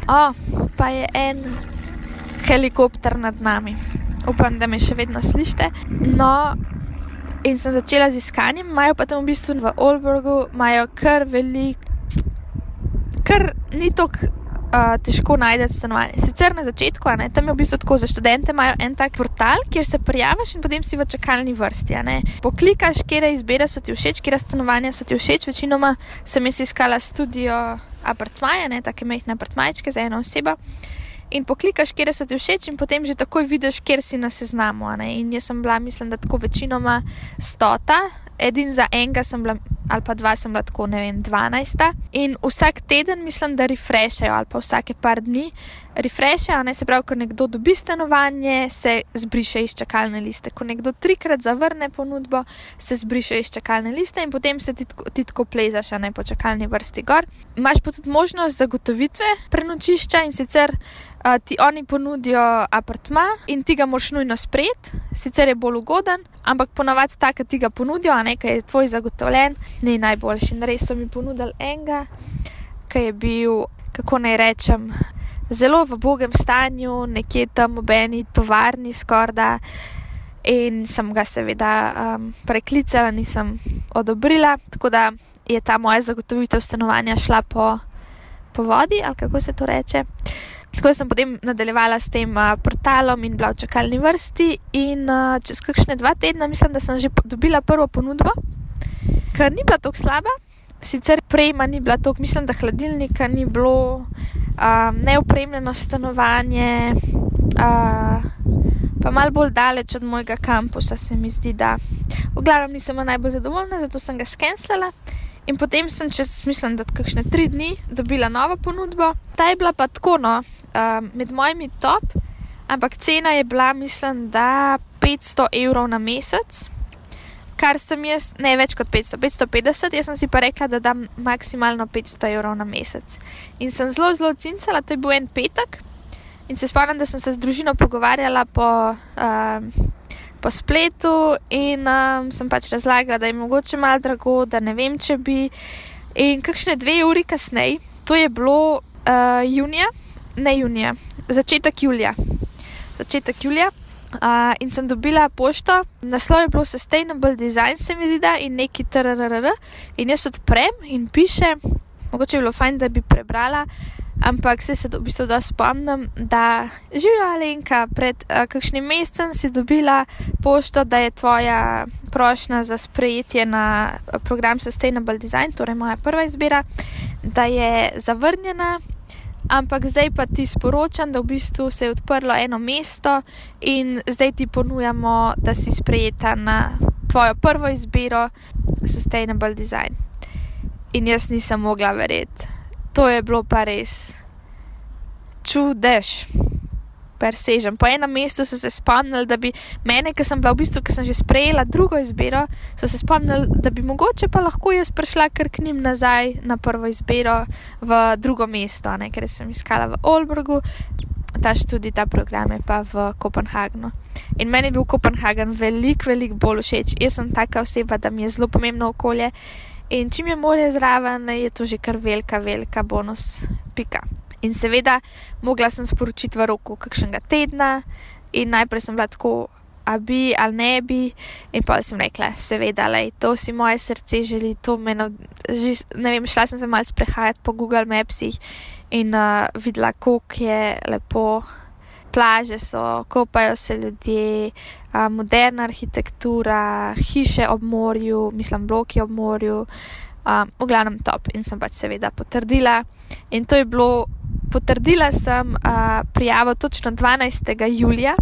O, pa je en helikopter nad nami. Upam, da me še vedno slišite. No, in sem začela z iskanjem, imajo pa tam v bistvu v Olbergu, imajo kar velik, kar ni tako uh, težko najti stanovanje. Sicer na začetku, ne, tam je v bistvu tako za študente, imajo en tak portal, kjer se prijaviš in potem si v čakalni vrsti. Poklikaš, kje izbire so ti všeč, kje stanovanja so ti všeč. Večinoma sem jaz iskala studio apartmaje, ne take mehne apartmajčke za eno osebo. In poklikaš, kje so ti všeč, in potem že takoj vidiš, kje si na seznamu. In jaz sem bila, mislim, da tako večinoma stota, edin za enega sem bila, ali pa dva sem bila tako, ne vem, dvanajsta. In vsak teden mislim, da refreshajo, ali pa vsake par dni refreshajo, ne se pravi, ko nekdo dobi stanovanje, se zbriše iz čakalne liste. Ko nekdo trikrat zavrne ponudbo, se zbriše iz čakalne liste in potem se ti, ti tako plezaš, ne po čakalni vrsti gor. Imáš pa tudi možnost zagotovitve prenočišča in sicer ti oni ponudijo apartma in ti ga moš nujno sprejeti, sicer je bolj ugoden, ampak ponavadi tako ti ga ponudijo, a nekaj je tvoj zagotovljen, ni najboljši. In res so mi ponudili enega, ki je bil, kako naj rečem, zelo v bogem stanju, nekje tam v eni tovarni skorda. In sem ga seveda um, preklicala, nisem odobrila, tako da je ta moja zagotovitev stanovanja šla po, po vodi, ali kako se to reče. Tako sem potem nadaljevala s tem uh, portalom in bila v čakalni vrsti. In uh, čez kakšne dva tedna, mislim, da sem že dobila prvo ponudbo, ki ni bila tako slaba. Sicer prejma ni bila tako, mislim, da hladilnika ni bilo, uh, neopremljeno stanovanje, uh, pa malo bolj daleč od mojega kampusa, se mi zdi, da v glavnem nisem najbolj zadovoljna, zato sem ga skenslala. In potem sem čez, mislim, da kakšne tri dni dobila novo ponudbo. Ta je bila pa tako, no, uh, med mojimi top, ampak cena je bila, mislim, da 500 evrov na mesec, kar sem jaz, ne več kot 500, 550, jaz sem si pa rekla, da dam maksimalno 500 evrov na mesec. In sem zelo, zelo cincala, to je bil en petek. In se spomnim, da sem se z družino pogovarjala po. Uh, po spletu in um, sem pač razlagala, da je mogoče malo drago, da ne vem, če bi. In kakšne dve uri kasneje, to je bilo uh, junija, ne junija, začetek julija. Začetek julija. Uh, in sem dobila pošto, naslov je bilo Sustainable Design, se mi zdi, da in neki TRRR. In jaz odprem in piše, mogoče je bilo fajn, da bi prebrala. Ampak se, se v bistvu da spomnim, da živijo Alenka, pred uh, kakšnim mesecem si dobila pošto, da je tvoja prošnja za sprejetje na program Sustainable Design, torej moja prva izbira, da je zavrnjena. Ampak zdaj pa ti sporočam, da v bistvu se je odprlo eno mesto in zdaj ti ponujamo, da si sprejeta na tvojo prvo izbiro Sustainable Design. In jaz nisem mogla verjeti to je bilo pa res čudež. Persežem. Po enem mestu so se spomnili, da bi mene, ki sem bila v bistvu, ki sem že sprejela drugo izbiro, so se spomnili, da bi mogoče pa lahko jaz prišla kar k njim nazaj na prvo izbiro v drugo mesto, ne? ker sem iskala v Olbrgu, ta študij, ta program je pa v Kopenhagnu. In meni je bil Kopenhagen veliko, veliko bolj všeč. Jaz sem taka oseba, da mi je zelo pomembno okolje. In čim je morje zraven, je to že kar velika, velika bonus. Pika. In seveda, mogla sem sporočiti v roku kakšnega tedna, in najprej sem bila tako, a bi ali ne bi, in pa sem rekla, seveda, lej, to si moje srce želi, to me no, že, ne vem, šla sem se malo sprehajati po Google Mapsih in uh, videla, kako je lepo plaže so, kopajo se ljudje, a, moderna arhitektura, hiše ob morju, mislim, bloki ob morju, a, v glavnem top. In sem pač seveda potrdila. In to je bilo, potrdila sem a, prijavo točno 12. julija,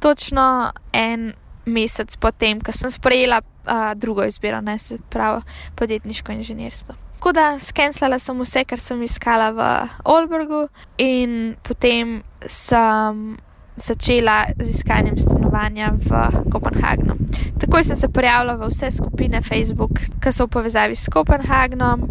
točno en mesec potem, ko sem sprejela a, drugo izbiro, ne se pravi podjetniško inženirstvo. Tako da skenslala sem vse, kar sem iskala v Olbergu, in potem sem začela z iskanjem stanovanja v Kopenhagnu. Takoj sem se prijavila v vse skupine Facebook, ki so v povezavi s Kopenhagnom.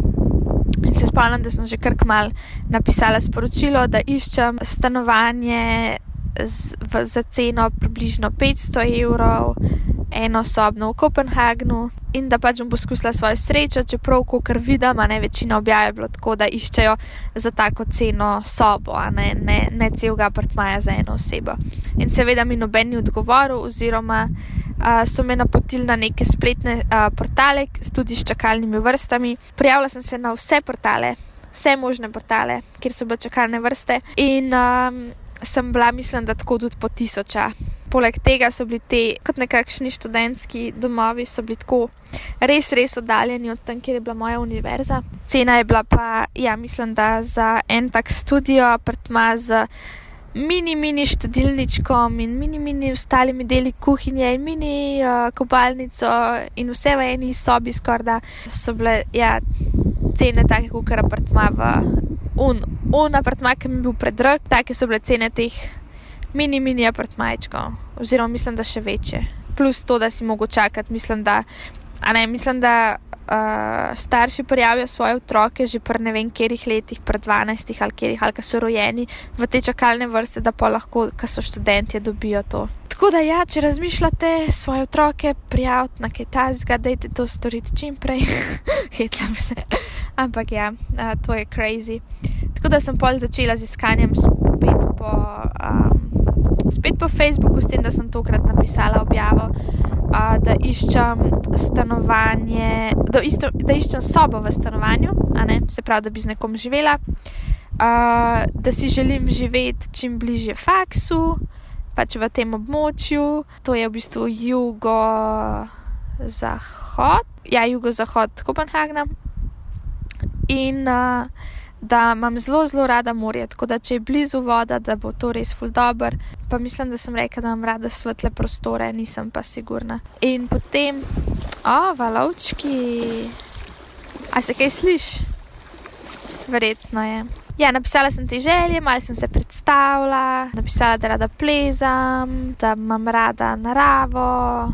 In se spomnim, da sem že kar kmal napisala sporočilo, da iščem stanovanje z, v, za ceno približno 500 evrov eno sobno v Kopenhagnu in da pač bom poskusila svojo srečo, čeprav, kar vidim, ne večina objavlja bilo tako, da iščejo za tako ceno sobo, ne, ne, ne celega apartmaja za eno osebo. In seveda mi noben ni odgovoril, oziroma uh, so me napotili na neke spletne uh, portale, tudi s čakalnimi vrstami. Prijavila sem se na vse portale. vse možne portale, kjer so bile čakalne vrste. In um, sem bila, mislim, da tako tudi po tisoča. Poleg tega so bili ti, kot nekakšni študentski domovi, so bili tako res, res oddaljeni od tam, kjer je bila moja univerza. Cena je bila pa, ja, mislim, da za en tak studio, apartma z mini, mini štedilničkom in mini, mini ostalimi deli kuhinje in mini uh, kopalnico in vse v eni sobi, skoraj da so bile, ja, cene take, kot kar apartma v un, un apartma, ki mi je bil predrag, take so bile cene teh mini, mini apartmajčkov, oziroma mislim, da še večje. Plus to, da si mogel čakati, mislim, da, ne, mislim, da uh, starši prijavijo svoje otroke že pri ne vem, katerih letih, pri 12 ali katerih, ali so rojeni v te čakalne vrste, da pa lahko, ki so študenti, dobijo to. Tako da, ja, če razmišljate svoje otroke, prijavite na kaj tasga, dajte to storiti čim prej. <laughs> Hecam se. Ampak ja, uh, to je crazy. Tako da sem pol začela z iskanjem spet po, um, spet po Facebooku, s tem, da sem tokrat napisala objavo da iščem stanovanje, da, isto, da iščem sobo v stanovanju, se pravi, da bi z nekom živela, uh, da si želim živeti čim bližje faksu, pač v tem območju, to je v bistvu jugo-zahod, ja, jugo-zahod Kopenhagna. In uh, da imam zelo, zelo rada morje, tako da če je blizu voda, da bo to res ful dobr. Pa mislim, da sem rekla, da imam rada svetle prostore, nisem pa sigurna. In potem, o, valovčki, a se kaj slišiš? Verjetno je. Ja, napisala sem ti želje, malo sem se predstavila, napisala, da rada plezam, da imam rada naravo,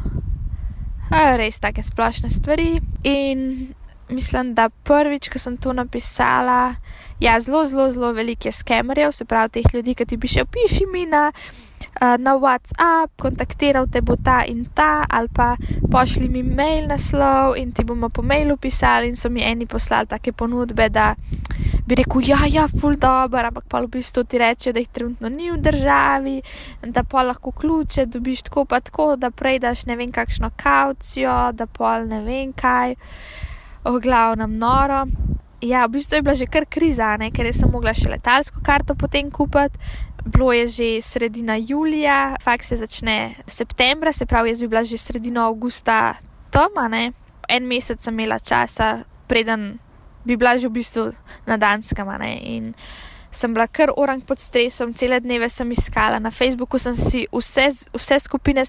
res take splošne stvari. In mislim, da prvič, ko sem to napisala, ja, zelo, zelo, zelo veliko je skemerjev, se pravi, teh ljudi, ki ti pišejo, piši mi na, uh, na WhatsApp, kontaktiral te bo ta in ta, ali pa pošli mi mail naslov in ti bomo po mailu pisali. In so mi eni poslali take ponudbe, da bi rekel, ja, ja, full dobro, ampak pa v bistvu ti reče, da jih trenutno ni v državi, da pa lahko ključe dobiš tako, pa tako, da prej daš ne vem kakšno kaucijo, da pol ne vem kaj v glavnem noro. Ja, v bistvu je bila že kar kriza, ne? ker sem mogla še letalsko karto potem kupiti. Bilo je že sredina julija, fakt se začne septembra, se pravi, jaz bi bila že sredina avgusta tam, ne? en mesec sem imela časa, preden bi bila že v bistvu na Danskem. In sem bila kar orang pod stresom, cele dneve sem iskala. Na Facebooku sem si vse, vse skupine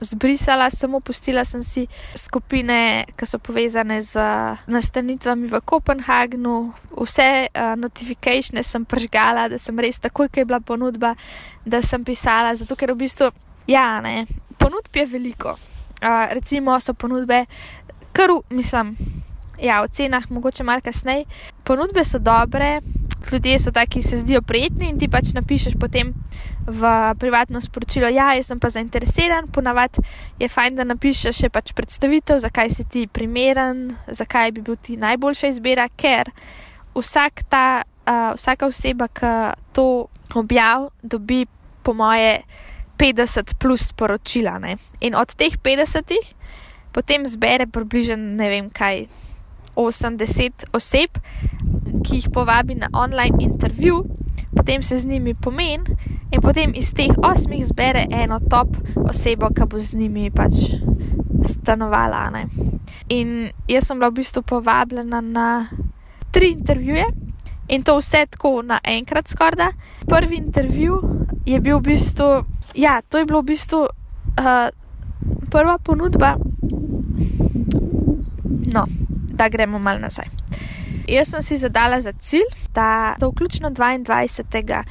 zbrisala, samo pustila sem si skupine, ki so povezane z nastanitvami v Kopenhagnu, vse uh, notifikacije sem pržgala, da sem res takoj, ko je bila ponudba, da sem pisala. Zato, ker v bistvu, ja, ne, ponudb je veliko. Uh, recimo so ponudbe, kar mislim, ja, o cenah, mogoče malo kasneje. Ponudbe so dobre, ljudje so taki, ki se zdijo prijetni in ti pač napišeš potem v privatno sporočilo, ja, jaz sem pa zainteresiran, ponavadi je fajn, da napišeš še pač predstavitev, zakaj si ti primeren, zakaj bi bil ti najboljša izbira, ker vsak ta, uh, vsaka oseba, ki to objav, dobi po moje 50 plus sporočila. Ne? In od teh 50 potem zbere približno ne vem kaj. 80 oseb, ki jih povabi na online intervju, potem se z njimi pomen in potem iz teh osmih zbere eno top osebo, ki bo z njimi pač stanovala. Ne. In jaz sem bila v bistvu povabljena na tri intervjuje in to vse tako naenkrat skorda. Prvi intervju je bil v bistvu, ja, to je bilo v bistvu uh, prva ponudba. No, da gremo mal nazaj. Jaz sem si zadala za cilj, da do vključno 22.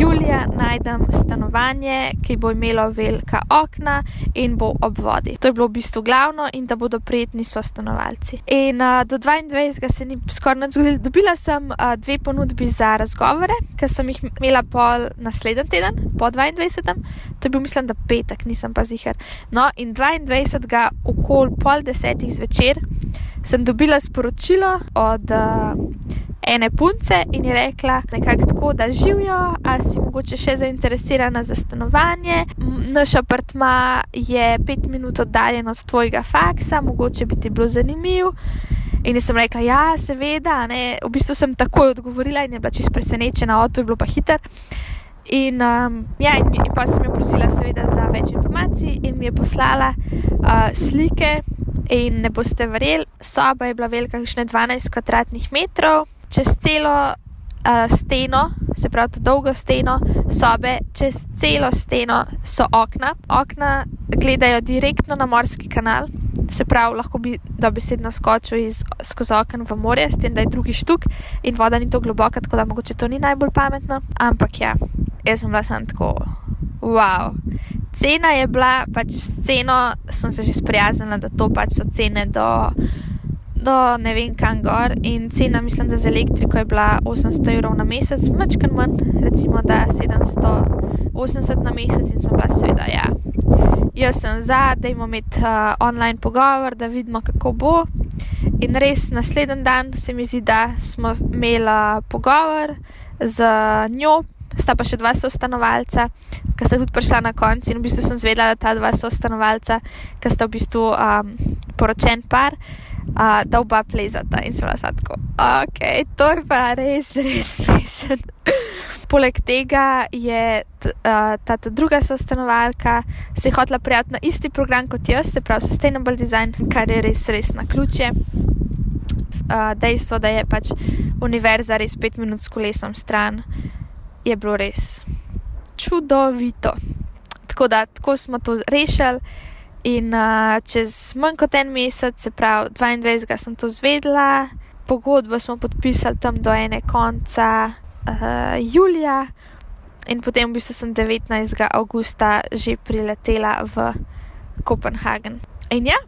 julija najdem stanovanje, ki bo imelo velika okna in bo ob vodi. To je bilo v bistvu glavno in da bodo prijetni so stanovalci. In uh, do 22. se ni skoraj nič zgodilo. Dobila sem uh, dve ponudbi za razgovore, ki sem jih imela pol naslednji teden, po 22. To je bil, mislim, da petek, nisem pa zihar. No, in 22. okol pol desetih zvečer sem dobila sporočilo od uh, ene punce in je rekla, nekako tako, da živijo, a si mogoče še zainteresirana za stanovanje. Naš apartma je pet minut oddaljen od tvojega faksa, mogoče bi ti bilo zanimiv. In sem rekla, ja, seveda, ne. v bistvu sem takoj odgovorila in je bila čisto presenečena, o, to je bilo pa hiter. In, um, ja, in, in pa sem jo prosila, seveda, za več informacij, in mi je poslala uh, slike. In ne boste verjeli, soba je bila velika, kakšne 12 kvadratnih metrov, čez celo uh, steno, se pravi, ta dolgo steno sobe, čez celo steno so okna. Okna gledajo direktno na morski kanal, se pravi, lahko bi dobesedno skočil iz, skozi okno v morje, s tem, da je drugi štuk in voda ni tako globoka, tako da mogoče to ni najbolj pametno. Ampak ja, jaz sem bila samo tako, wow. Cena je bila, pač ceno sem se že sprijaznila, da to pač so cene do do ne vem kam gor in cena, mislim, da za elektriko je bila 800 evrov na mesec, mačkan manj, recimo da 780 na mesec in sem bila seveda, ja. Jaz sem za, da imamo imeti uh, online pogovor, da vidimo, kako bo. In res naslednji dan se mi zdi, da smo imeli pogovor z njo, sta pa še dva sostanovalca, ki sta tudi prišla na konci. In v bistvu sem zvedela, da ta dva sostanovalca, ki sta v bistvu um, poročen par, uh, da oba plezata in sem vas tako, ok, to je pa res, res smešen. <laughs> Poleg tega je ta, ta, ta druga sostanovalka se hotela prijaviti na isti program kot jaz, se pravi Sustainable Design, kar je res, res na ključe. Uh, dejstvo, da je pač univerza res pet minut s kolesom stran, je bilo res čudovito. Tako da tako smo to rešili. In uh, čez manj kot en mesec, se pravi 22. sem to zvedela, pogodbo smo podpisali tam do ene konca uh, julija, in potem v bistvu sem 19. augusta že priletela v Kopenhagen. In ja,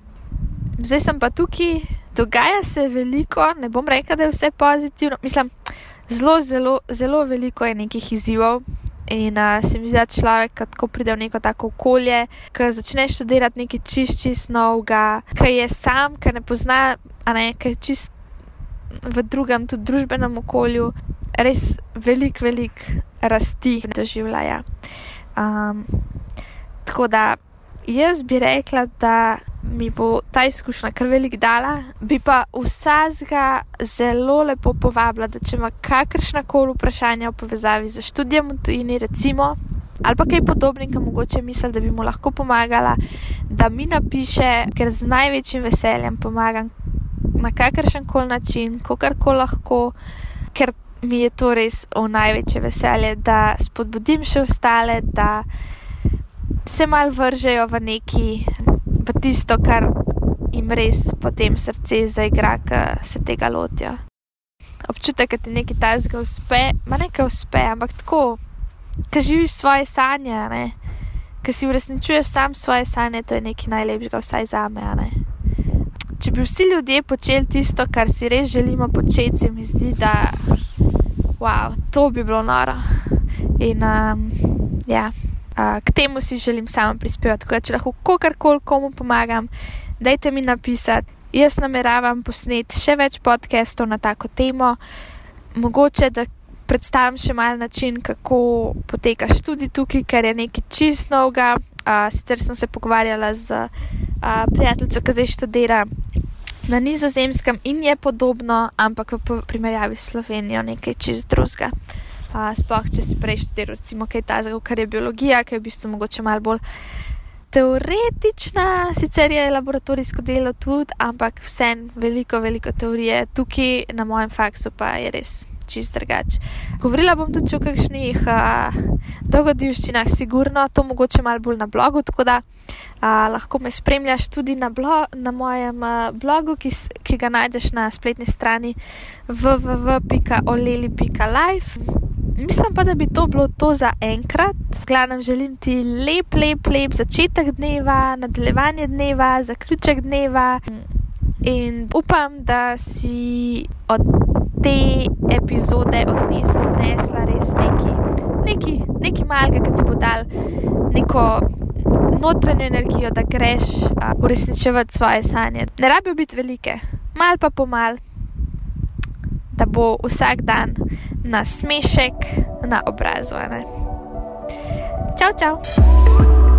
zdaj sem pa tukaj, dogaja se veliko, ne bom rekla, da je vse pozitivno, mislim, zelo, zelo, zelo veliko je nekih izzivov. In uh, se mi zdi, da človek, ko pride v neko tako okolje, ki začne študirati nekaj čist novega, ki je sam, ki ne pozna, a ne, ki je čist v drugem, tudi družbenem okolju, res velik, velik rasti doživljaja. Um, tako da jaz bi rekla, da mi bo ta izkušnja kar velik dala, bi pa vsega zelo lepo povabila, da če ima kakršna koli vprašanja v povezavi z študijem v tujini, recimo, ali pa kaj podobnega, mogoče misli, da bi mu lahko pomagala, da mi napiše, ker z največjim veseljem pomagam na kakršen koli način, kako lahko, ker mi je to res v največje veselje, da spodbudim še ostale, da se mal vržejo v neki, v tisto, kar jim res potem srce zaigra, ki se tega lotijo. Občutek, da ti nekaj tajnega uspe, ma nekaj uspe, ampak tako, ki živiš svoje sanje, ki si uresničuješ sam svoje sanje, to je nekaj najlepšega, vsaj za me. Če bi vsi ljudje počeli tisto, kar si res želimo početi, se mi zdi, da wow, to bi bilo noro. In um, ja k temu si želim sama prispevati. Tako da, če lahko kakorkoli komu pomagam, dajte mi napisati. Jaz nameravam posneti še več podcastov na tako temo, mogoče da predstavim še mal način, kako poteka študij tukaj, ker je nekaj čist novega. Uh, sicer sem se pogovarjala z uh, prijateljico, ki zdaj študira na nizozemskem in je podobno, ampak v primerjavi s Slovenijo nekaj čist drugega sploh če si prej študiral, recimo, kaj ta zelo, kar je biologija, ki je v bistvu mogoče malo bolj teoretična, sicer je laboratorijsko delo tudi, ampak vsem veliko, veliko teorije tukaj na mojem faksu pa je res. Čist drugače. Govorila bom tudi o kakšnih uh, dogodivščinah, sigurno, to mogoče malo bolj na blogu, tako da uh, lahko me spremljaš tudi na, blo na mojem uh, blogu, ki, ki ga najdeš na spletni strani www.oleli.life. Mislim pa, da bi to bilo to za enkrat. Skladam, želim ti lep, lep, lep začetek dneva, nadaljevanje dneva, zaključek dneva. In upam, da si od te epizode odnesla res neki, neki, neki malega, ki ti bo dal neko notranjo energijo, da greš uresničevati svoje sanje. Ne rabijo biti velike, mal pa pomal da bo vsak dan na smešek na obrazu. Čau, čau!